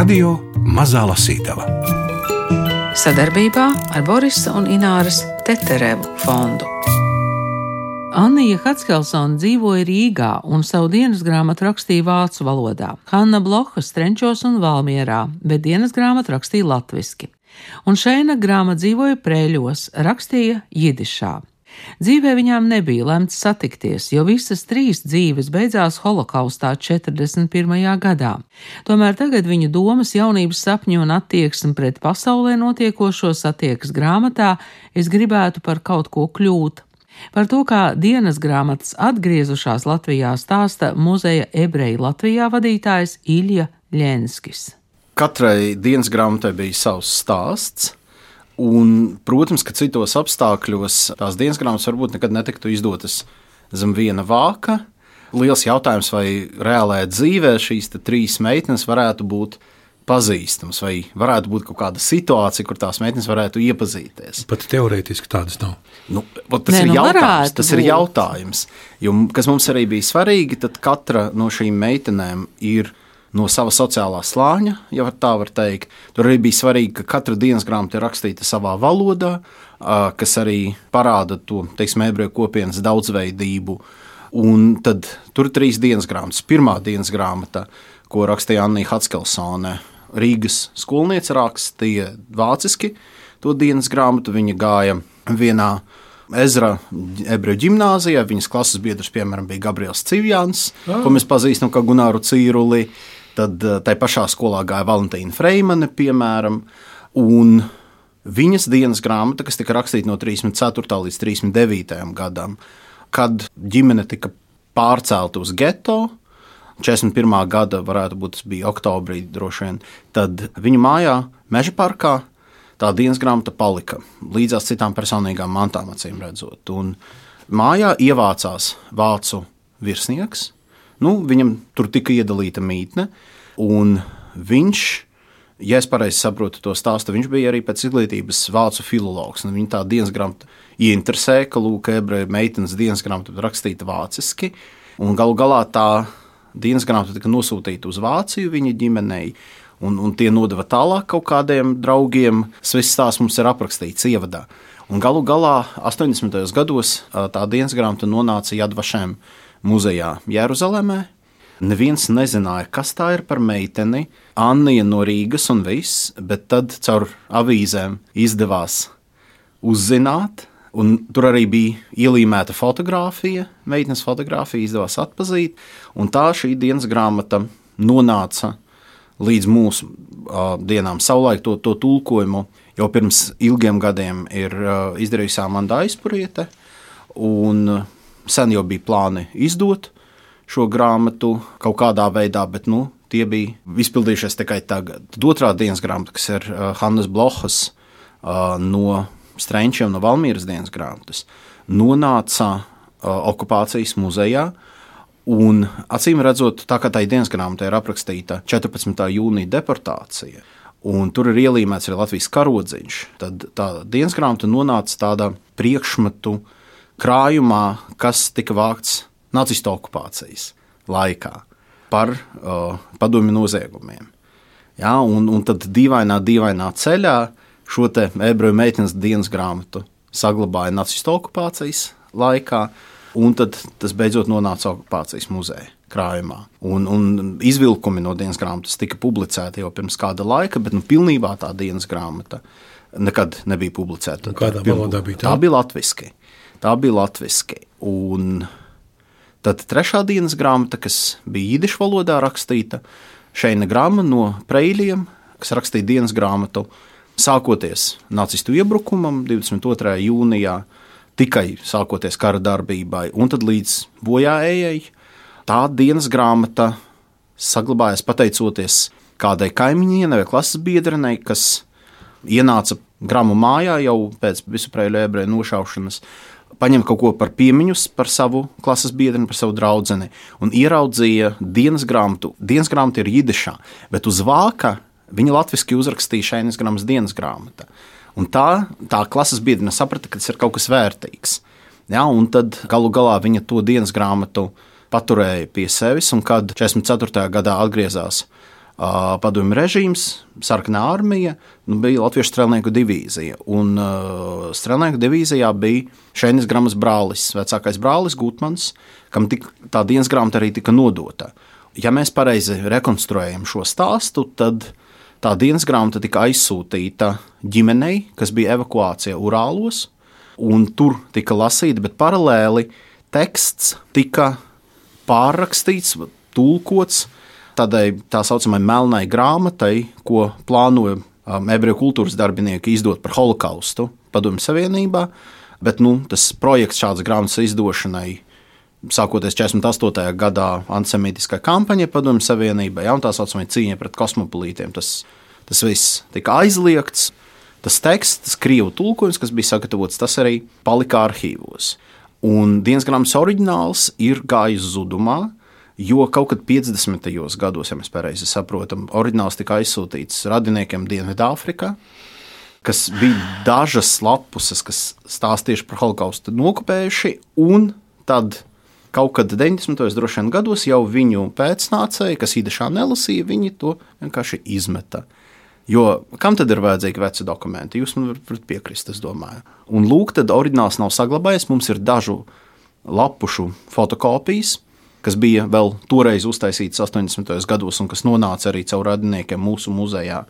Radio Mazā Lasītava sadarbībā ar Borisa un Ināras Teterevu fondu. Anija Hatskelsona dzīvoja Rīgā un savu dienas grāmatu rakstīja vācu valodā, Hanna Bloha Strenčos un Valmierā, bet dienas grāmatu rakstīja latviski. Un Šeina grāmata dzīvoja Prēļos, rakstīja Jidišā. Dzīvē viņām nebija lemts satikties, jo visas trīs dzīves beidzās holokaustā 41. gadā. Tomēr tagad viņu domas, jaunības sapņi un attieksme pret pasaulē notiekošo satiekas grāmatā es gribētu par kaut ko kļūt. Par to, kā dienas grāmatas atgriezušās Latvijā stāsta muzeja ebreju Latvijā vadītājs Ilja Ļenskis. Katrai dienas grāmatai bija savs stāsts, Un, protams, ka citos apstākļos tās dienas grāmatas varbūt nekad netiktu izdotas zem viena vāka. Liels jautājums, vai reālajā dzīvē šīs trīs meitenes varētu būt pazīstamas, vai varētu būt kaut kāda situācija, kur tās meitenes varētu iepazīties. Pat teorētiski tādas nav. Nu, tas, Nē, ir nu jautājums, tas ir būt. jautājums. Jo, kas mums arī bija svarīgi, tad katra no šīm meitenēm ir no sava sociālā slāņa, ja tā var teikt. Tur arī bija svarīgi, ka katra dienas grāmata ir rakstīta savā valodā, kas arī parāda to ebreju kopienas daudzveidību. Un tad tur ir trīs dienas grāmatas. Pirmā dienas grāmata, ko rakstīja Anna Hatskelsone, Rīgas skolniece rakstīja vāciski to dienas grāmatu. Viņa gāja vienā Ezra ebreju gimnājā. Viņas klases biedrs, piemēram, bija Gabriels Civjans, oh. ko mēs pazīstam kā Gunāru Cīruli. Tad tai pašā skolā gāja Valentīna Freimane, piemēram. Un viņas dienas grāmata, kas tika rakstīta no 34. līdz 39. gadam, kad ģimene tika pārcelta uz geto. 41. gada, varētu būt tas bija oktobrī, droši vien. Tad viņa mājā, Meža parkā, tā dienas grāmata palika līdzās citām personīgām mantām, acīm redzot. Un mājā ievācās vācu virsnieks. Nu, viņam tur tika iedalīta mītne, un viņš, ja es pareizi saprotu to stāstu, viņš bija arī pēc izglītības vācu filologs. Viņa tā dienas grāmata ieinteresēja, ka Lūk, ebreju meitenes dienas grāmata rakstīta vāciski, un galu galā tā dienas grāmata tika nosūtīta uz Vāciju viņa ģimenei un, un tie nodeva tālāk kaut kādiem draugiem. Viss tās mums ir aprakstīts ievadā. Un galu galā 80. gados tā dienas grāmata nonāca Jadvašēm muzejā Jeruzalemē. Neviens nezināja, kas tā ir par meiteni, Anna no Rīgas un viss, bet tad caur avīzēm izdevās uzzināt. Un tur arī bija ielīmēta fotografija, meitenes fotografija, izdevās atpazīt. Tā šī dienas grāmata nonāca līdz mūsu uh, dienām. Savulaik to, to tulkojumu jau pirms ilgiem gadiem ir uh, izdarījusi Amanda Aizpuriete. Un sen jau bija plāni izdot šo grāmatu kaut kādā veidā, bet nu, tie bija izpildījušies tikai tagad. Tad otrā dienas grāmata, kas ir uh, Hannes Blohas uh, no Strenčiem, no Valmīras dienas grāmatas, nonāca uh, okupācijas muzejā. Un, acīm redzot, tā kā tā dienas grāmatā ir aprakstīta 14. jūnija deportācija, un tur ir ielīmēts arī Latvijas karodziņš, tad tā dienas grāmata nonāca tādā priekšmetu krājumā, kas tika vākts nacistu okupācijas laikā par uh, padomju noziegumiem. Ja, un, un tad dīvainā, dīvainā ceļā šo ebreju meitenes dienas grāmatu saglabāja nacistu okupācijas laikā, un tas beidzot nonāca okupācijas muzeja krājumā. Un, un izvilkumi no dienas grāmatas tika publicēti jau pirms kāda laika, bet nu, pilnībā tā dienas grāmata nekad nebija publicēta. Un kādā valodā bija tā? Tā bija latviski. Tā bija latviski. Un tad trešā dienas grāmata, kas bija īdišu valodā rakstīta, šeina grāmata no preļiem, kas rakstīja dienas grāmatu sākoties nacistu iebrukumam 22. jūnijā, tikai sākoties kara darbībai, un tad līdz bojājējai. Tā dienas grāmata saglabājās pateicoties kādai kaimiņienei vai klases biedrenei, kas ienāca grāmatu mājā jau pēc vispārējo ebreju nošaušanas, paņem kaut ko par piemiņu par savu klases biedru, par savu draugu, un ieraudzīja dienas grāmatu. Dienas grāmata ir jidišā, bet uz vāka viņa latviešu uzrakstīja šeit grāmatas dienas grāmata. Un tā, tā klases biedrene saprata, ka tas ir kaut kas vērtīgs. Ja, un tad galu galā viņa to dienas grāmatu paturēja pie sevis, un kad 44. gadā atgriezās padomju režīms, sarkanā armija, nu, bija Latviešu strēlnieku divīzija. Un uh, strēlnieku divīzijā bija Šēnis Gramas brālis, vecākais brālis Gutmans, kam tik, tā dienas grāmata arī tika nodota. Ja mēs pareizi rekonstruējam šo stāstu, tad tā dienas grāmata tika aizsūtīta ģimenei, kas bija evakuācijā Urālos, un tur tika lasīta, bet paralēli teksts tika pārrakstīts, tulkots tādai tā saucamai melnai grāmatai, ko plānoja um, ebreju kultūras darbinieki izdot par holokaustu Padomju Savienībā. Bet nu, tas projekts šādas grāmatas izdošanai sākoties 48. gadā antisemītiskai kampaņai Padomju Savienībai, ja, un tā saucamā cīņa pret kosmopolītiem. Tas, tas viss tika aizliegts. Tas teksts, tas krievu tulkojums, kas bija sagatavots, tas arī palika arhīvos. Un dienas grāmatas oriģināls ir gājis zudumā, jo kaut kad 50. gados, ja mēs pareizi saprotam, oriģināls tika aizsūtīts radiniekiem Dienvidāfrikā kas bija dažas lapuses, kas tieši par holokaustu nokopējuši, un tad kaut kad 90. droši vien gados jau viņu pēcnācēji, kas īpašā nelasīja, viņi to vienkārši izmeta. Jo kam tad ir vajadzīgi veci dokumenti? Jūs man varat piekrist, es domāju. Un lūk, tad oriģināls nav saglabājies. Mums ir dažu lapušu fotokopijas, kas bija vēl toreiz uztaisītas 80. gados un kas nonāca arī caur radiniekiem mūsu muzejā.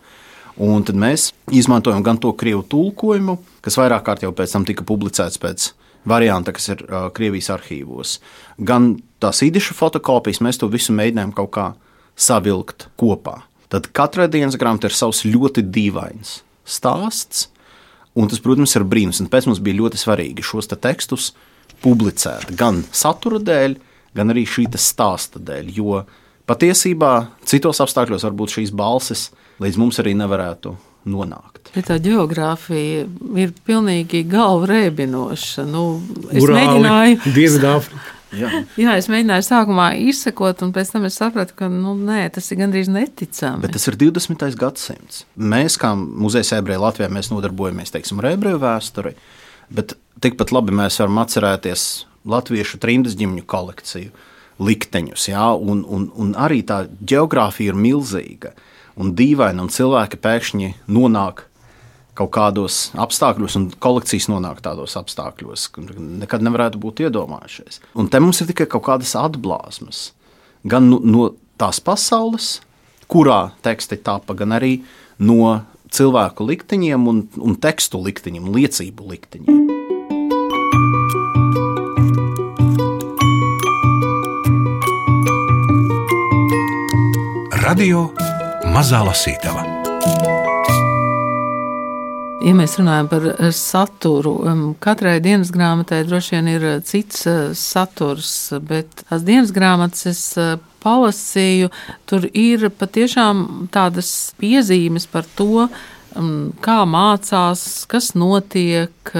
Un tad mēs izmantojam gan to krievu tulkojumu, kas vairāk kārt jau pēc tam tika publicēts pēc varianta, kas ir uh, Krievijas arhīvos, gan tās īdiša fotokopijas. Mēs to visu mēģinājām kaut kā savilkt kopā. Tad katrai dienas grāmatai ir savs ļoti dīvains stāsts, un tas, protams, ir brīnums. Un pēc mums bija ļoti svarīgi šos te tekstus publicēt gan satura dēļ, gan arī šī stāsta dēļ. Jo patiesībā citos apstākļos varbūt šīs balsis līdz mums arī nevarētu nonākt. Bet tā geogrāfija ir pilnīgi galva rēbinoša. Nu, es Urāli, mēģināju. Dienvidāfrika. Jā. Jā, es mēģināju sākumā izsekot, un pēc tam es sapratu, ka nu, nē, tas ir gandrīz neticami. Bet tas ir 20. gadsimts. Mēs, kā muzeja ebreji Latvijā, mēs nodarbojamies teiksim, ar ebreju vēsturi, bet tikpat labi mēs varam atcerēties latviešu trimdas ģimņu kolekciju, likteņus. Jā, un, un, un arī tā geogrāfija ir milzīga un dīvaina, un cilvēki pēkšņi nonāk kaut kādos apstākļos, un kolekcijas nonāk tādos apstākļos, ka nekad nevarētu būt iedomājušies. Un te mums ir tikai kaut kādas atblāzmas. Gan no, no tās pasaules, kurā teksti tapa, gan arī no cilvēku likteņiem un, un tekstu likteņiem, liecību likteņiem. Radio Mazā Lasītava. Ja mēs runājam par eh, saturu, katrai dienas grāmatai droši vien ir eh, cits eh, saturs, bet tās dienas grāmatas es palasīju, tur ir patiešām tādas piezīmes par to, kā mācās, kas notiek,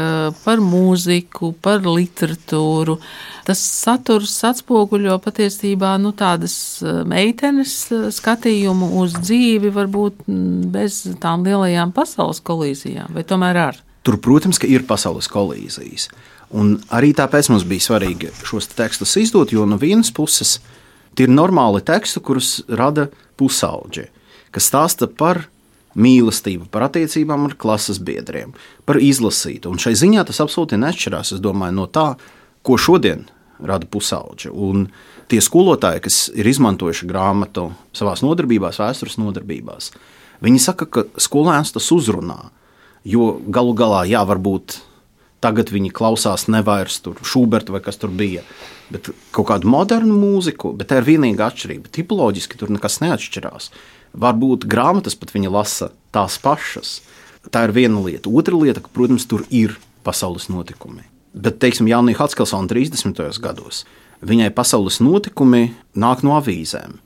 par mūziku, par literatūru. Tas saturs atspoguļo patiesībā nu, tādas meitenes skatījumu uz dzīvi, varbūt mm, bez tām lielajām pasaules kolīzijām, vai tomēr ar. Tur, protams, ir pasaules kolīzijas. Un arī tāpēc mums bija svarīgi šos tekstus izdot, jo no vienas puses tie ir normāli teksti, kurus rada pusauģi, kas stāsta par mīlestību, par attiecībām ar klases biedriem, par izlasītu. Un šai ziņā tas absolūti neatšķirās domāju, no tā, ko šodien rada pusauģi. Un tie skolotāji, kas ir izmantojuši grāmatu savā nodarbībās, vēstures nodarbībās, viņi saka, ka skolēns tas uzrunā. Jo galu galā, jā, varbūt tagad viņi klausās nevairs Šuberta vai kas tur bija, bet kaut kādu modernu mūziku, bet tā ir vienīgā atšķirība. Tipoloģiski tur nekas neatšķirās. Varbūt grāmatas pat viņa lasa tās pašas. Tā ir viena lieta. Otra lieta, ka, protams, tur ir pasaules notikumi. Bet, teiksim, Jānis Haskelsona 30. gados viņai pasaules notikumi nāk no avīzēm.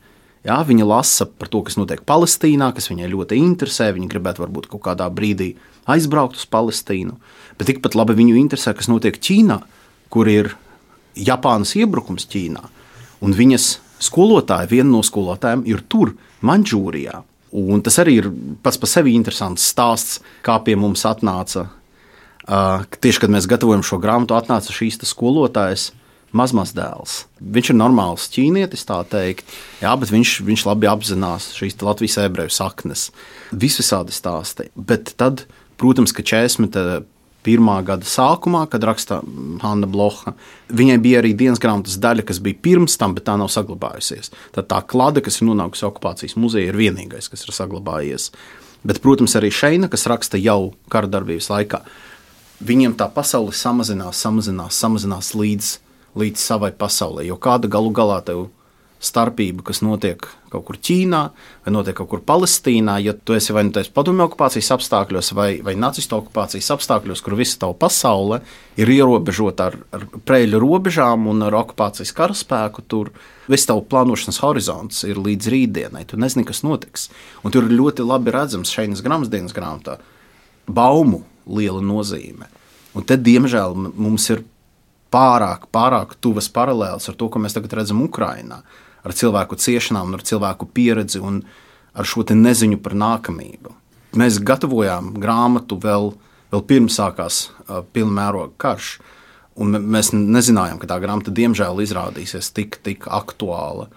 Jā, viņa lasa par to, kas notiek Palestīnā, kas viņai ļoti interesē. Viņa gribētu varbūt kaut kādā brīdī aizbraukt uz Palestīnu. Bet tikpat labi viņu interesē, kas notiek Ķīnā, kur ir Japānas iebrukums Ķīnā. Un viņas skolotāja, viena no skolotājiem, ir tur, Mančūrijā. Un tas arī ir pats par sevi interesants stāsts, kā pie mums atnāca. Uh, tieši kad mēs gatavojam šo grāmatu, atnāca šīs skolotājas mazmazdēls. Viņš ir normāls ķīnietis, tā teikt, jā, bet viņš, viņš labi apzinās šīs Latvijas ebreju saknes. Visvisādi stāsti. Bet tad, protams, ka 40 pirmā gada sākumā, kad raksta Hanna Blocha. Viņai bija arī dienas grāmatas daļa, kas bija pirms tam, bet tā nav saglabājusies. Tad tā klāde, kas ir nonākusi okupācijas muzejā, ir vienīgais, kas ir saglabājies. Bet, protams, arī Šeina, kas raksta jau kara darbības laikā, viņiem tā pasaule samazinās, samazinās, samazinās līdz, līdz savai pasaulē. Jo kāda galu galā tev starpība, kas notiek kaut kur Ķīnā vai notiek kaut kur Palestīnā, ja tu esi vai nu tādā padomju okupācijas apstākļos, vai, vai nacistu okupācijas apstākļos, kur visa tava pasaule ir ierobežota ar, ar preļu robežām un ar okupācijas karaspēku, tur viss tavs plānošanas horizonts ir līdz rītdienai. Tu nezini, kas notiks. Un tur ļoti labi redzams šeit grāmatdienas grāmatā baumu liela nozīme. Un te, diemžēl, mums ir pārāk, pārāk tuvas paralēlas ar to, ko mēs tagad redzam Ukrajinā, ar cilvēku ciešanām, ar cilvēku pieredzi un ar šo neziņu par nākamību. Mēs gatavojām grāmatu vēl, vēl pirms sākās uh, pilna mēroga karš, un mēs nezinājām, ka tā grāmata diemžēl izrādīsies tik, tik aktuāla.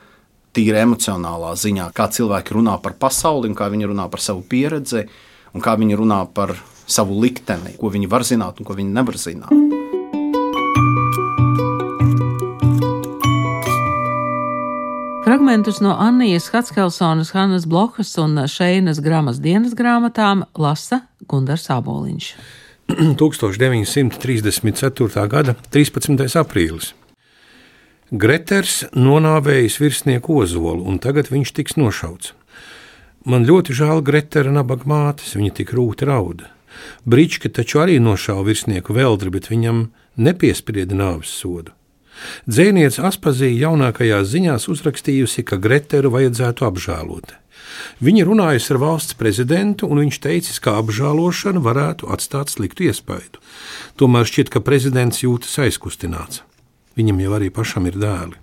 Tīri emocionālā ziņā, kā cilvēki runā par pasauli, kā viņi runā par savu pieredzi un kā viņi runā par savu likteni, ko viņi var zināt un ko viņi nevar zināt. Fragmentus no Annijas Hatskelsonas, Hannas Blokas un Šeinas grāmatas dienas grāmatām lasa Gundars Aboliņš. 1934. gada 13. aprīlis. Greters nonāvējis virsnieku ozolu, un tagad viņš tiks nošauts. Man ļoti žēl Gretera nabaga mātes, viņa tik rūti rauda. Brička taču arī nošāva virsnieku veldri, bet viņam nepiesprieda nāves sodu. Dzēniece Aspazīja jaunākajās ziņās uzrakstījusi, ka Greteru vajadzētu apžēlot. Viņa runājusi ar valsts prezidentu, un viņš teicis, ka apžēlošana varētu atstāt sliktu iespaidu. Tomēr šķiet, ka prezidents jūtas aizkustināts. Viņam jau arī pašam ir dēli.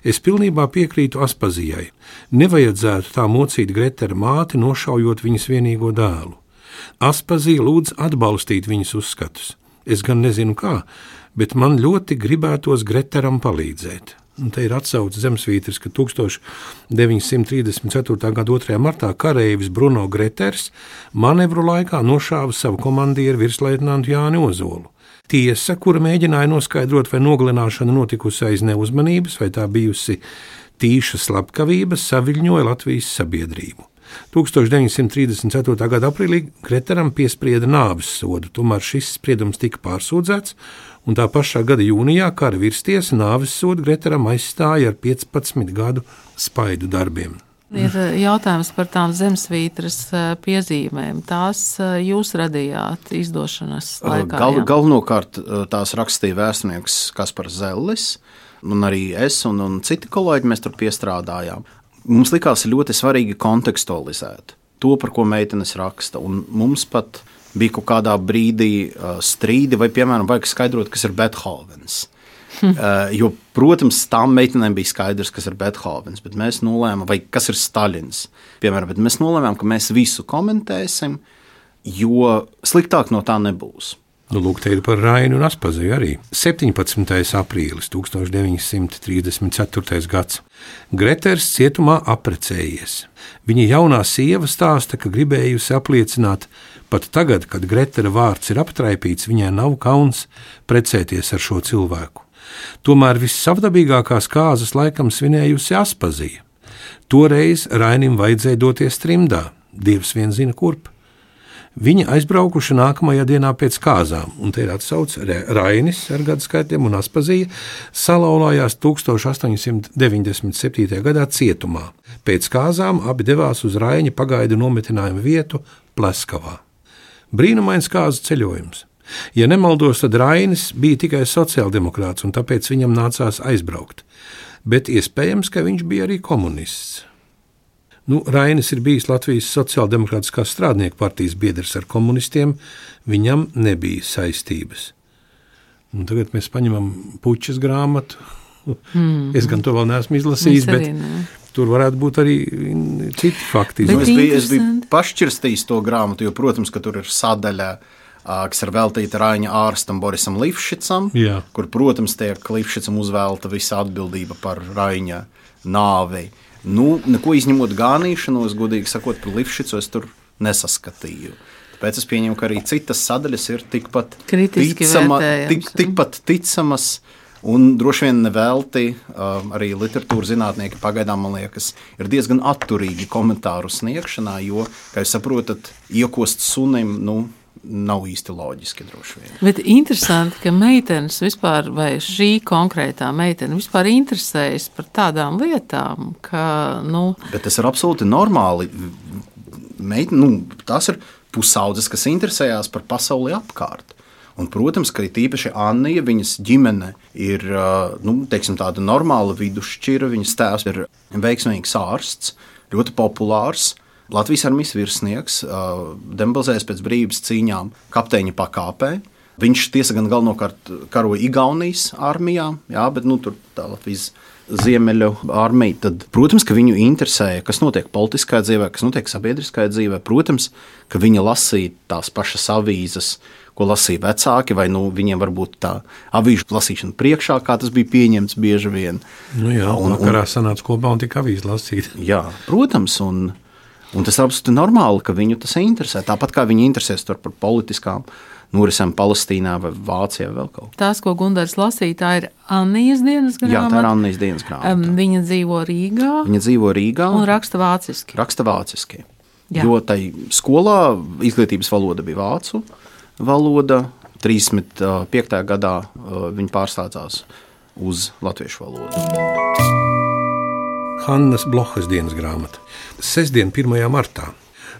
Es pilnībā piekrītu Aspazijai. Nevajadzētu tā mocīt Gretera māti, nošaujot viņas vienīgo dēlu. Aspazija lūdz atbalstīt viņas uzskatus. Es gan nezinu, kā, bet man ļoti gribētos Greteram palīdzēt. Un te ir atsaucis Zemesvītris, ka 1934. gada 2. martā kareivis Bruno Greters manevru laikā nošāva savu komandieru virsleitnantu Jāni Ozolu. Tiesa, kura mēģināja noskaidrot, vai nogalināšana notikusi aiz neuzmanības, vai tā bijusi tīša slepkavība, saviļņoja Latvijas sabiedrību. 1934. gada aprīlī Greteram piesprieda nāves sodu, tomēr šis spriedums tika pārsūdzēts, un tā pašā gada jūnijā kara virstiesa nāves sodu Greteram aizstāja ar 15 gadu spaidu darbiem. Ir eh, jautājums par tām zemesvītras eh, piezīmēm. Tās eh, jūs radījāt izdošanas laikā. Gal, galvenokārt tās rakstīja vēsturnieks Kaspars Zellis, un arī es un, un citi kolēģi mēs tur piestrādājām. Mums likās ļoti svarīgi kontekstualizēt to, par ko meitenes raksta. Un mums pat bija kaut kādā brīdī uh, strīdi, vai, piemēram, vajag skaidrot, kas ir Beethovens. Hm. Uh, jo, protams, tām meitenēm bija skaidrs, kas ir Beethovens, bet mēs nolēmām, vai kas ir Staļins. Piemēram, bet mēs nolēmām, ka mēs visu komentēsim, jo sliktāk no tā nebūs. Nu, lūk, te ir par Rainu un Aspaziju arī. 17. aprīlis 1934. gads. Greters cietumā aprecējies. Viņa jaunā sieva stāsta, ka gribējusi apliecināt, pat tagad, kad Gretera vārds ir aptraipīts, viņai nav kauns precēties ar šo cilvēku. Tomēr vissavdabīgākās kārtas laikam svinējusi Aspazija. Toreiz Rainim vajadzēja doties trimdā, Dievs vien zina kurp. Viņi aizbraukuši nākamajā dienā pēc kāzām, un te ir atsauce Rainis ar gadu skaitiem un Aspazija salauzās 1897. gadā cietumā. Pēc kāzām abi devās uz Raini pagaidu nometinājumu vietu Pleskavā. Brīnumains kāzu ceļojums. Ja nemaldos, tad Rainis bija tikai sociāldemokrāts, un tāpēc viņam nācās aizbraukt. Bet iespējams, ka viņš bija arī komunists. Nu, Rainis ir bijis Latvijas Sociāldemokrātiskās strādnieku partijas biedrs ar komunistiem, viņam nebija saistības. Un tagad mēs paņemam puķis grāmatu. Mm. Es gan to vēl neesmu izlasījis, bet ne. Tur varētu būt arī citi fakti. Es biju, es biju pašķirstījis to grāmatu, jo, protams, ka tur ir sadaļa kas ir veltīta Raņa ārstam Borisam Lifšicam, Jā. kur, protams, tiek Lifšicam uzvēlta visa atbildība par Raņa nāvi. Nu, neko izņemot gānīšanos, godīgi sakot, par Lifšicu es tur nesaskatīju. Tāpēc es pieņemu, ka arī citas sadaļas ir tikpat, Kritiski ticama, tik, tikpat ticamas. Un droši vien nevelti uh, arī literatūras zinātnieki pagaidām, man liekas, ir diezgan atturīgi komentāru sniegšanā, jo, kā jūs saprotat, iekost sunim, nu, nav īsti loģiski. droši vien. Bet interesanti, ka meitenes vispār, vai šī konkrētā meitene vispār interesējas par tādām lietām, ka, nu, Bet tas ir absolūti normāli. Meit, nu, tās ir pusaudzes, kas interesējās par pasauli apkārt. Un, protams, ka ir tīpaši Anna, viņas ģimene ir nu, teiksim, tāda normāla vidusšķira. Viņas tēvs ir veiksmīgs ārsts, ļoti populārs. Latvijas armijas virsnieks, ā, demobilizējies pēc brīvības cīņām, kapteiņa pakāpē. Viņš tiesa gan galvenokārt karoja Igaunijas armijā, jā, bet nu, tur tā Latvijas ziemeļu armija. Tad, protams, ka viņu interesēja, kas notiek politiskajā dzīvē, kas notiek sabiedriskajā dzīvē. Protams, ka viņa lasīja tās pašas avīzes, ko lasīja vecāki, vai nu, viņiem varbūt tā avīžu lasīšana priekšā, kā tas bija pieņemts bieži vien. Nu, jā, Un- vakarā sanāca kopā un tika avīzi lasīt. Jā, protams, un, un tas ir absolūti normāli, ka viņu tas interesē. Tāpat kā viņi interesēs par politiskām norisēm Palestīnā vai Vācijā vai vēl kaut kur. tās, ko Gunārs lasīja, tā ir Annijas dienas Jā, tā ir grāmata. Annas dienas grāmata. Viņa dzīvo Rīgā Viņa dzīvo Rīgā un raksta vāciski. raksta vāciski. Jā. Jo tai skolā izglītības valoda bija vācu valoda. 35. gadā uh, viņa pārstāvās uz latviešu valodu. Hannas Blohas dienas grāmata. Sestdien, 1. martā.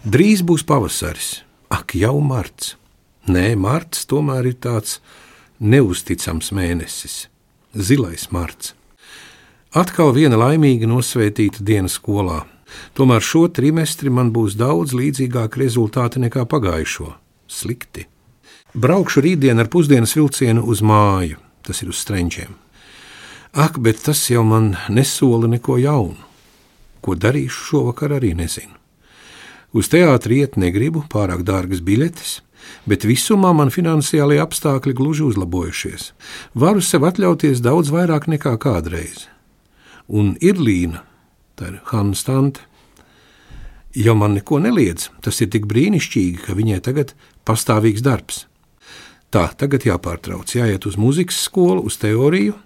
Drīz būs pavasaris. Ak, jau marts. Nē, marts tomēr ir tāds neusticams mēnesis. Zilais marts. Atkal viena laimīga nosvētīta diena skolā. Tomēr šo trimestri man būs daudz līdzīgāki rezultāti nekā pagājušo. Slikti. Braukšu rītdien ar pusdienas vilcienu uz māju, tas ir uz strenčiem. Ak, bet tas jau man nesola neko jaunu. Ko darīšu šovakar, arī nezinu. Uz teātri iet negribu, pārāk dārgas biļetes, bet visumā man finansiālie apstākļi gluži uzlabojušies. Varu sev atļauties daudz vairāk nekā kādreiz. Un ir Līna, tā ir Hanna Stante. Jau man neko neliedz, tas ir tik brīnišķīgi, ka viņai tagad pastāvīgs darbs. Tā, tagad jāpārtrauc, jāiet uz muzikas skolu, uz teoriju,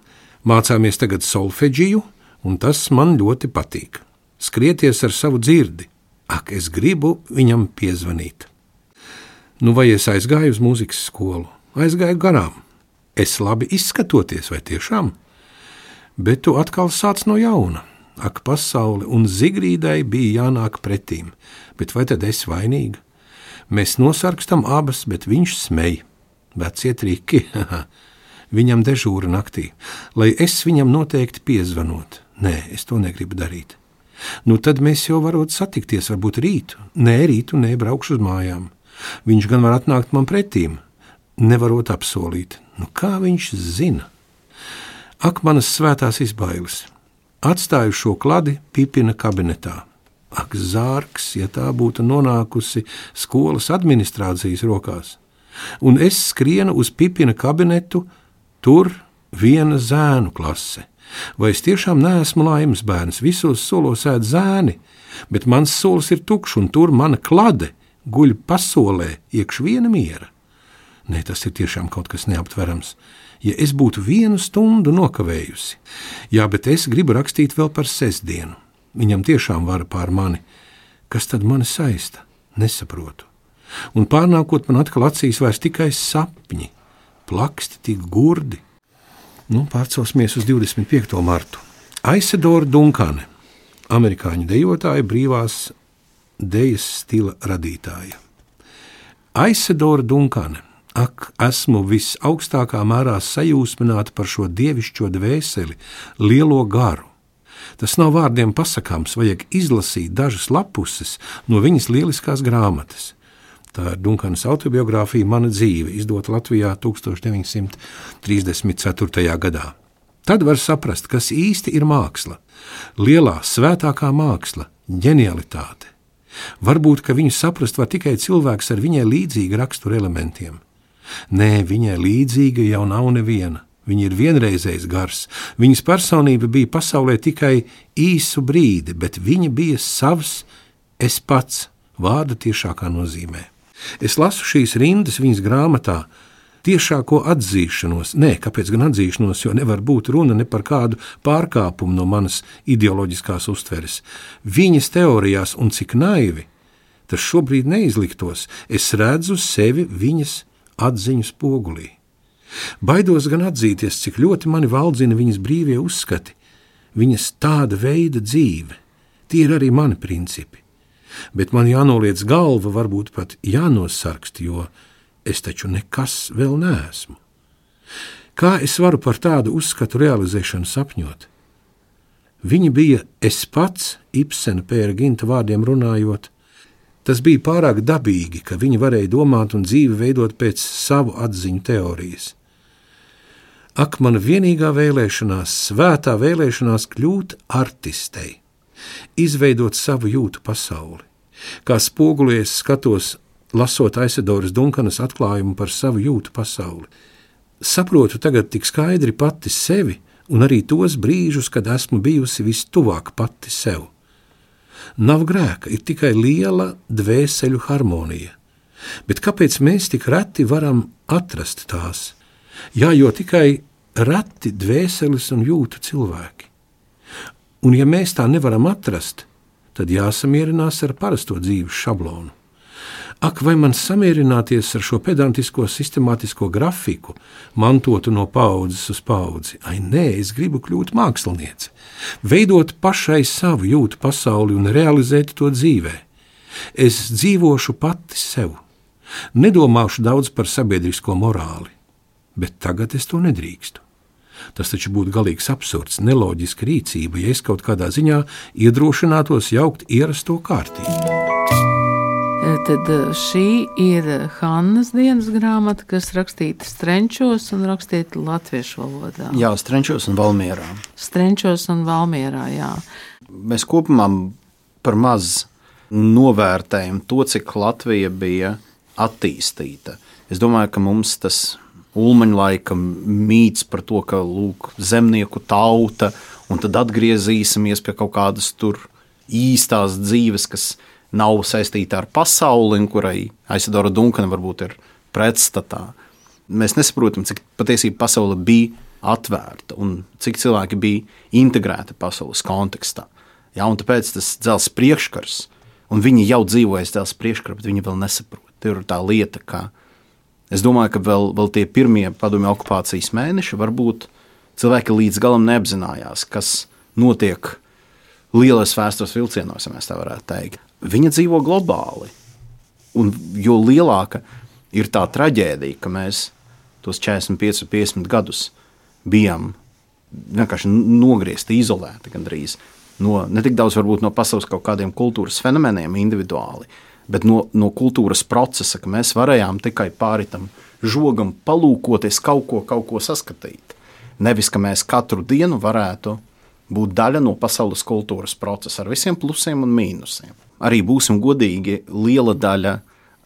mācāmies tagad solfeģiju, un tas man ļoti patīk. Skrieties ar savu dzirdi, ak, es gribu viņam piezvanīt. Nu, vai es aizgāju uz muzikas skolu? Aizgāju garām. Es labi izskatoties, vai tiešām? Bet tu atkal sāc no jauna. Ak, pasaule, un Zigrīdai bija jānāk pretīm, bet vai tad es vainīga? Mēs nosargstam abas, bet viņš smēja. Vecie triki, viņam dežūra naktī, lai es viņam noteikti piezvanot. Nē, es to negribu darīt. Nu, tad mēs jau varam satikties, varbūt rītu. Nē, rītu nebraukšu uz mājām. Viņš gan var atnākt man pretīm, nevarot apsolīt. Nu, kā viņš zina? Ak, manas svētās izbailes! Atstāju šo kladi pipina kabinetā. Ak, zārks, ja tā būtu nonākusi skolas administrācijas rokās. Un es skrienu uz pipina kabinetu, tur viena zēnu klase. Vai es tiešām neesmu laimes bērns, visos solos ēd zēni, bet mans solis ir tukšs, un tur mana klade guļ pasolē, iekš viena miera. Nē, tas ir tiešām kaut kas neaptverams. Ja es būtu vienu stundu nokavējusi, jā, bet es gribu rakstīt vēl par sestdienu. Viņam tiešām vara pār mani. Kas tad mani saista? Nesaprotu. Un pārnākot man atkal acīs vairs tikai sapņi, plaksti tik gurdi. Nu, pārcelsimies uz 25. martu. Aisedora Dunkane, amerikāņu dejotāja, brīvās dejas stila radītāja. Aisedora Dunkane, ak, esmu visaugstākā mērā sajūsmināta par šo dievišķo dvēseli, lielo garu. Tas nav vārdiem pasakāms, vajag izlasīt dažas lapuses no viņas lieliskās grāmatas. Tā ir Dunkanas autobiogrāfija Mana dzīve, izdota Latvijā 1934. gadā. Tad var saprast, kas īsti ir māksla. Lielā, svētākā māksla, ģenialitāte. Varbūt, ka viņu saprast var tikai cilvēks ar viņai līdzīgu raksturu elementiem. Nē, viņai līdzīga jau nav neviena. Viņa ir vienreizējs gars. Viņas personība bija pasaulē tikai īsu brīdi, bet viņa bija savs es pats, vārda tiešākā nozīmē. Es lasu šīs rindas viņas grāmatā, tiešāko atzīšanos. Nē, kāpēc gan atzīšanos, jo nevar būt runa ne par kādu pārkāpumu no manas ideoloģiskās uztveres. Viņas teorijās un cik naivi tas šobrīd neizliktos, es redzu sevi viņas atziņu spogulī. Baidos gan atzīties, cik ļoti mani valdzina viņas brīvie uzskati, viņas tāda veida dzīve. Tie ir arī mani principi. Bet man jānoliec galva, varbūt pat jānosarkst, jo es taču nekas vēl neesmu. Kā es varu par tādu uzskatu realizēšanu sapņot? Viņa bija es pats, Ibsena pēra ginta vārdiem runājot, Tas bija pārāk dabīgi, ka viņi varēja domāt un dzīvi veidot pēc savu atziņu teorijas. Ak, mana vienīgā vēlēšanās, svētā vēlēšanās kļūt artistei, izveidot savu jūtu pasauli. Kā spogulies skatos, lasot Aisedoras Dunkanas atklājumu par savu jūtu pasauli. Saprotu tagad tik skaidri pati sevi un arī tos brīžus, kad esmu bijusi vistuvāk pati sev. Nav grēka, ir tikai liela dvēseli harmonija. Bet kāpēc mēs tik reti varam atrast tās? Jā, jo tikai reti dvēseles un jūtu cilvēki. Un ja mēs tā nevaram atrast, tad jāsamierinās ar parasto dzīves šablonu. Ak, vai man samierināties ar šo pedantisko, sistemātisko grafiku, mantotu no paudzes uz paudzi? Ai, nē, es gribu kļūt mākslinieci, veidot pašai savu jūtu pasauli un realizēt to dzīvē. Es dzīvošu pati sev, nedomāšu daudz par sabiedrisko morāli, bet tagad es to nedrīkstu. Tas taču būtu galīgs absurds, neloģiska rīcība, ja es kaut kādā ziņā iedrošinātos jaukt ierasto kārtību. Tad eh, šī ir Hannas dienas grāmata, kas rakstīta strenčos un rakstīta latviešu valodā. Jā, strenčos un valmierā. Strenčos un valmierā, jā. Mēs kopumā par maz novērtējam to, cik Latvija bija attīstīta. Es domāju, ka mums tas ulmaņa laika mīts par to, ka lūk, zemnieku tauta, un tad atgriezīsimies pie kaut kādas tur īstās dzīves, kas nav saistīta ar pasauli, kurai Aizsadora Dunkana varbūt ir pretstatā. Mēs nesaprotam, cik patiesībā pasaule bija atvērta un cik cilvēki bija integrēti pasaules kontekstā. Ja, tāpēc tas dzelzs priekškars, un viņi jau dzīvojas dzelzs priekškarā, bet viņi vēl nesaprot. Tur ir tā lieta, ka es domāju, ka vēl, vēl tie pirmie padomju okupācijas mēneši varbūt cilvēki līdz galam neapzinājās, kas notiek lielos vēstures vilcienos, ja mēs tā varētu teikt viņa dzīvo globāli. Un jo lielāka ir tā traģēdija, ka mēs tos 45, 50 gadus bijām vienkārši nogriezti, izolēti gandrīz no ne tik daudz no pasaules kaut kādiem kultūras fenomeniem individuāli, bet no, no kultūras procesa, ka mēs varējām tikai pāri tam žogam palūkoties, kaut ko, kaut ko saskatīt. Nevis, ka mēs katru dienu varētu būt daļa no pasaules kultūras procesa ar visiem plusiem un mīnusiem arī būsim godīgi, liela daļa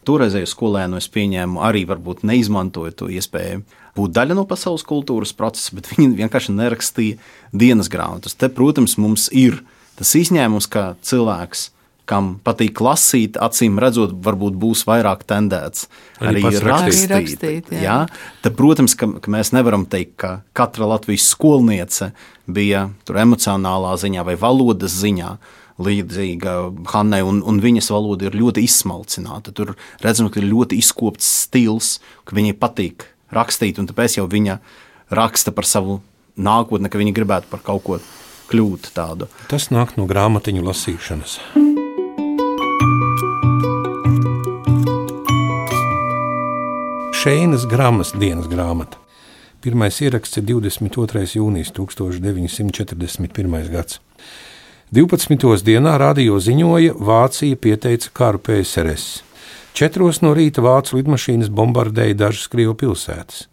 toreizēju skolēnu es pieņēmu, arī varbūt neizmantoja to iespēju būt daļa no pasaules kultūras procesa, bet viņi vienkārši nerakstīja dienas grāmatas. Te, protams, mums ir tas izņēmums, ka cilvēks, kam patīk lasīt, acīm redzot, varbūt būs vairāk tendēts arī, arī rakstīt. rakstīt jā. Jā? Tad, protams, ka, ka mēs nevaram teikt, ka katra Latvijas skolniece bija emocionālā ziņā vai valodas ziņā līdzīga Hannai, un, un viņas valoda ir ļoti izsmalcināta. Tur redzams, ka ir ļoti izkopts stils, ka viņai patīk rakstīt, un tāpēc jau viņa raksta par savu nākotni, ka viņa gribētu par kaut ko kļūt tādu. Tas nāk no grāmatiņu lasīšanas. Šeinas grāmatas dienas grāmata. Pirmais ieraksts ir 22. jūnijas 1941. gads. 12. dienā radio ziņoja, Vācija pieteica karu PSRS. Četros no rīta vācu lidmašīnas bombardēja dažas Krievu pilsētas.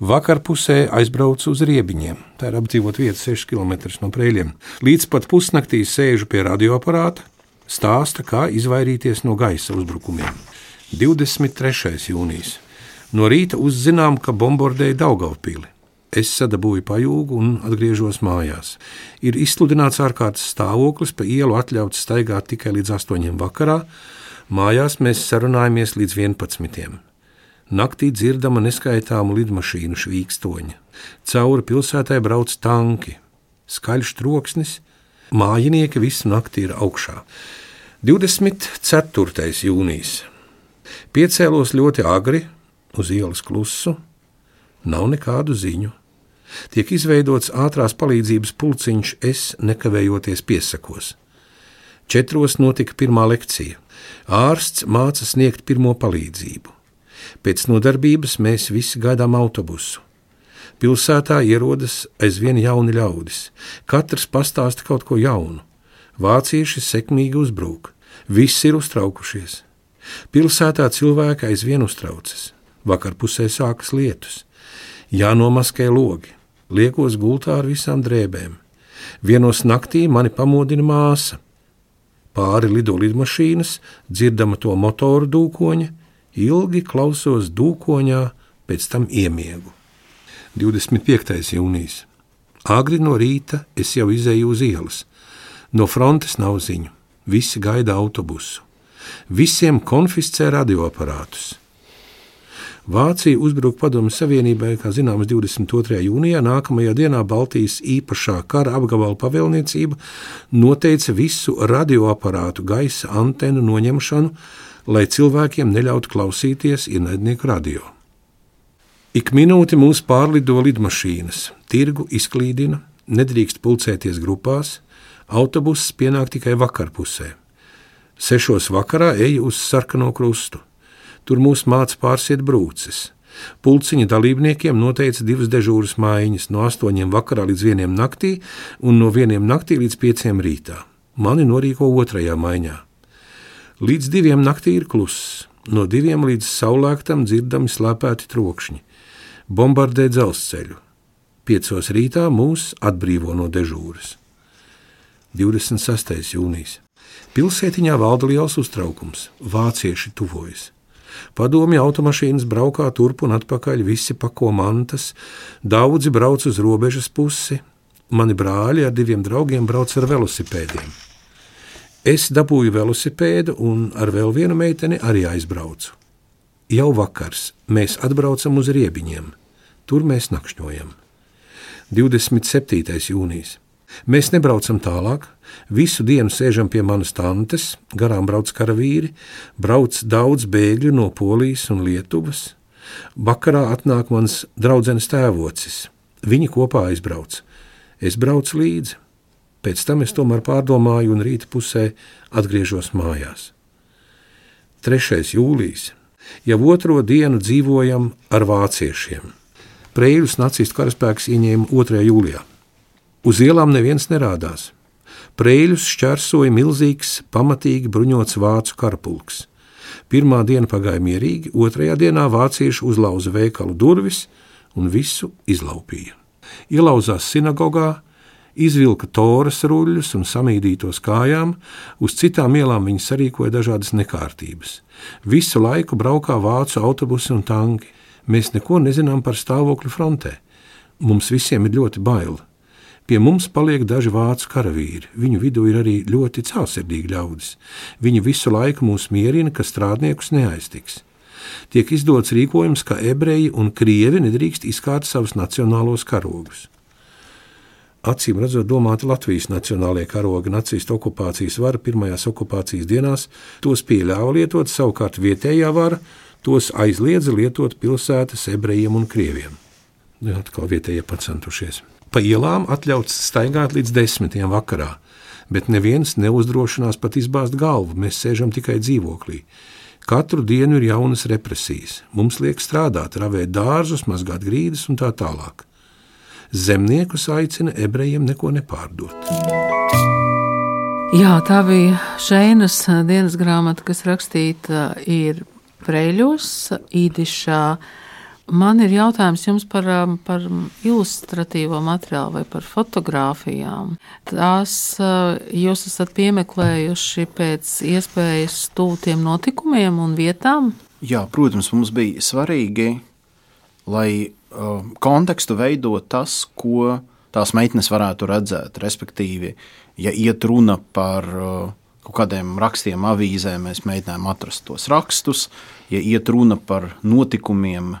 Vakar pusē aizbraucu uz riebiņiem, tā ir apdzīvot vieta 6 km no prēļiem. Līdz pat pusnaktī sēžu pie radioaparāta, Stāsta, kā izvairīties no gaisa uzbrukumiem. 23. jūnijas. No rīta uzzinām, ka bombardēja Daugaupīli. Es sadabūju pajūgu un atgriežos mājās. Ir izsludināts ārkārtas stāvoklis, pa ielu atļauts staigāt tikai līdz 8. vakarā. Mājās mēs sarunājamies līdz 11. Naktī dzirdama neskaitāmu lidmašīnu švīkstoņa. Cauri pilsētai brauc tanki, skaļš troksnis, mājinieki visu nakti ir augšā. 24. jūnijas. Piecēlos ļoti agri, uz ielas klusu, nav nekādu ziņu tiek izveidots ātrās palīdzības pulciņš, es nekavējoties piesakos. Četros notika pirmā lekcija. Ārsts māca sniegt pirmo palīdzību. Pēc nodarbības mēs visi gaidām autobusu. Pilsētā ierodas aizvien jauni ļaudis. Katrs pastāsta kaut ko jaunu. Vācieši sekmīgi uzbrūk, visi ir uztraukušies. Pilsētā cilvēki aizvien uztraucas. Vakar pusē sākas lietus, jānomaskē logi liekos gultā ar visām drēbēm. Vienos naktī mani pamodina māsa. Pāri lido lidmašīnas, dzirdama to motoru dūkoņa, ilgi klausos dūkoņā, pēc tam iemiegu. 25. jūnijas. Agri no rīta es jau izēju uz ielas. No frontes nav ziņu, visi gaida autobusu. Visiem konfiscē radioaparātus. Vācija uzbruka Padomju Savienībai, kā zināms, 22. jūnijā. Nākamajā dienā Baltijas īpašā kara apgabala pavēlniecība noteica visu radioaparātu gaisa antenu noņemšanu, lai cilvēkiem neļautu klausīties ienaidnieku radio. Ik minūti mūs pārlido lidmašīnas, tirgu izklīdina, nedrīkst pulcēties grupās, autobuss pienāk tikai vakarpusē. Sešos vakarā eju uz sarkano krustu. Tur mūs māca pārsiet brūces. Pulciņa dalībniekiem noteica divas dežūras maiņas, no 8 vakarā līdz 1 naktī un no 1 naktī līdz 5 rītā. Mani norīko otrajā maiņā. Līdz diviem naktī ir kluss, no diviem līdz saulēktam dzirdami slēpēti trokšņi. Bombardē dzelzceļu. Piecos rītā mūs atbrīvo no dežūras. 26. jūnijas. Pilsētiņā valda liels uztraukums. Vācieši tuvojas. Padomju automašīnas braukā turp un atpakaļ, visi pako mantas, daudzi brauc uz robežas pusi, mani brāļi ar diviem draugiem brauc ar velosipēdiem. Es dabūju velosipēdu un ar vēl vienu meiteni arī aizbraucu. Jau vakars mēs atbraucam uz riebiņiem, tur mēs nakšņojam. 27. jūnijas. Mēs nebraucam tālāk, visu dienu sēžam pie manas tantes, garām brauc karavīri, brauc daudz bēgļu no Polijas un Lietuvas. Vakarā atnāk mans draugs tēvocis. Viņi kopā aizbrauc. Es braucu līdzi. Pēc tam es tomēr pārdomāju un rīta pusē atgriežos mājās. 3. jūlijas. Jau otro dienu dzīvojam ar vāciešiem. Prēļus nacistu karaspēks ieņēma 2. jūlijā. Uz ielām neviens nerādās. Prēļus šķērsoja milzīgs, pamatīgi bruņots vācu karapulks. Pirmā diena pagāja mierīgi, otrajā dienā vācieši uzlauza veikalu durvis un visu izlaupīja. Ielauzās sinagogā, izvilka toras ruļļus un samīdītos kājām, uz citām ielām viņi sarīkoja dažādas nekārtības. Visu laiku braukā vācu autobusi un tanki. Mēs neko nezinām par stāvokli frontē. Mums visiem ir ļoti baili. Pie mums paliek daži vācu karavīri. Viņu vidū ir arī ļoti cēlsirdīgi ļaudis. Viņi visu laiku mūs mierina, ka strādniekus neaiztiks. Tiek izdots rīkojums, ka ebreji un krievi nedrīkst izkārt savus nacionālos karogus. Acīm redzot, domāti Latvijas nacionālajie karogi nacistu okupācijas vara pirmajās okupācijas dienās, tos pieļāva lietot, savukārt vietējā vara tos aizliedza lietot pilsētas ebrejiem un krieviem. Nu, atkal vietējie pacentušies. Pa ielām atļauts staigāt līdz desmitiem vakarā, bet neviens neuzdrošinās pat izbāzt galvu, mēs sēžam tikai dzīvoklī. Katru dienu ir jaunas represijas. Mums liek strādāt, ravēt dārzus, mazgāt grīdas un tā tālāk. Zemniekus aicina ebrejiem neko nepārdot. Jā, tā bija Šeinas dienas grāmata, kas rakstīta ir Preļos, Īdišā Man ir jautājums jums par, um, par ilustratīvo materiālu vai par fotografijām. Tās uh, jūs esat piemeklējuši pēc iespējas tūtiem notikumiem un vietām? Jā, protams, mums bija svarīgi, lai uh, kontekstu veidot tas, ko tās meitenes varētu redzēt. Respektīvi, ja iet runa par uh, kaut kādiem rakstiem, avīzēm, mēs mēģinājām atrast tos rakstus. Ja iet runa par notikumiem,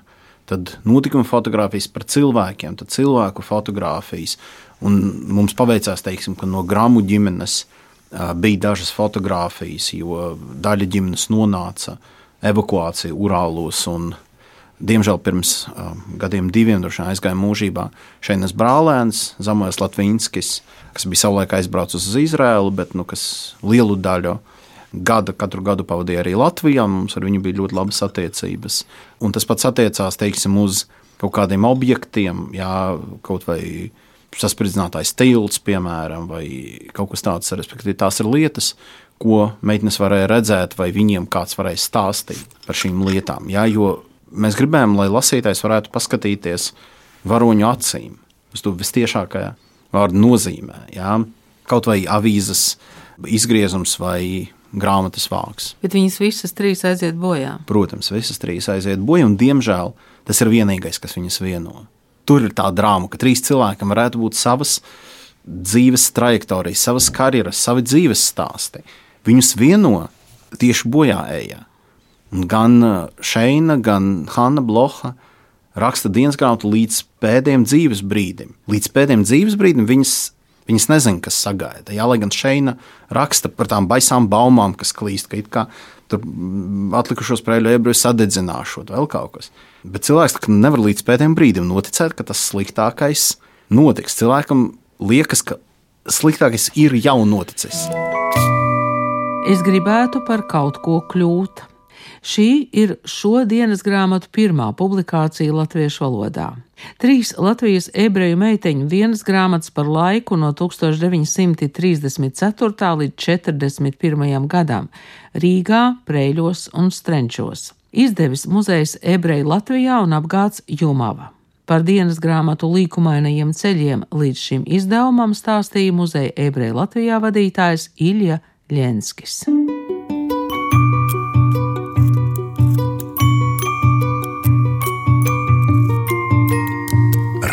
tad notikuma fotografijas par cilvēkiem, tad cilvēku fotografijas. Un mums paveicās, teiksim, ka no grāmu ģimenes bija dažas fotogrāfijas, jo daļa ģimenes nonāca evakuācija Urālos. Diemžēl pirms uh, gadiem diviem aizgāja mūžībā Šeinas brālēns, Zamojas Latvijas, kas bija savulaik aizbraucis uz Izraēlu, bet nu, kas lielu daļu gada, katru gadu pavadīja arī Latvijā. Mums ar viņu bija ļoti labas attiecības. Un tas pats attiecās teiksim, uz kaut kādiem objektiem, jā, kaut vai saspridzinātais tilts, piemēram, vai kaut kas tāds. Respektīvi, tās ir lietas, ko meitenes varēja redzēt, vai viņiem kāds varēja stāstīt par šīm lietām. Jā, jo mēs gribējām, lai lasītājs varētu paskatīties varoņu acīm, uz to visciešākajā vārdu nozīmē. Jā. Kaut vai avīzes izgriezums vai grāmatas vāks. Bet viņas visas trīs aiziet bojā. Protams, visas trīs aiziet bojā, un diemžēl tas ir vienīgais, kas viņas vieno. Tur ir tā drāma, ka trīs cilvēkam varētu būt savas dzīves trajektorijas, savas karjeras, savi dzīves stāsti. Viņus vieno tieši bojā ejā. Gan Šeina, gan Hanna Bloha raksta dienas grāmatu līdz pēdējiem dzīves brīdim. Līdz pēdējiem dzīves brīdim viņas Viņas nezina, kas sagaida. Jā, lai gan Šeina raksta par tām baisām baumām, kas klīst, ka it kā tur atlikušos prēļu ebreju sadedzināšot, vēl kaut kas. Bet cilvēks nevar līdz pēdējiem brīdim noticēt, ka tas sliktākais notiks. Cilvēkam liekas, ka sliktākais ir jau noticis. Es gribētu par kaut ko kļūt. Šī ir šodienas grāmatu pirmā publikācija latviešu valodā. Trīs Latvijas ebreju meiteņu dienas grāmatas par laiku no 1934. līdz 41. gadam Rīgā, Prēļos un Strenčos. Izdevis muzejs ebreju Latvijā un apgāds Jumava. Par dienas grāmatu līkumainajiem ceļiem līdz šim izdevumam stāstīja muzeja ebreju Latvijā vadītājs Ilja Ļenskis.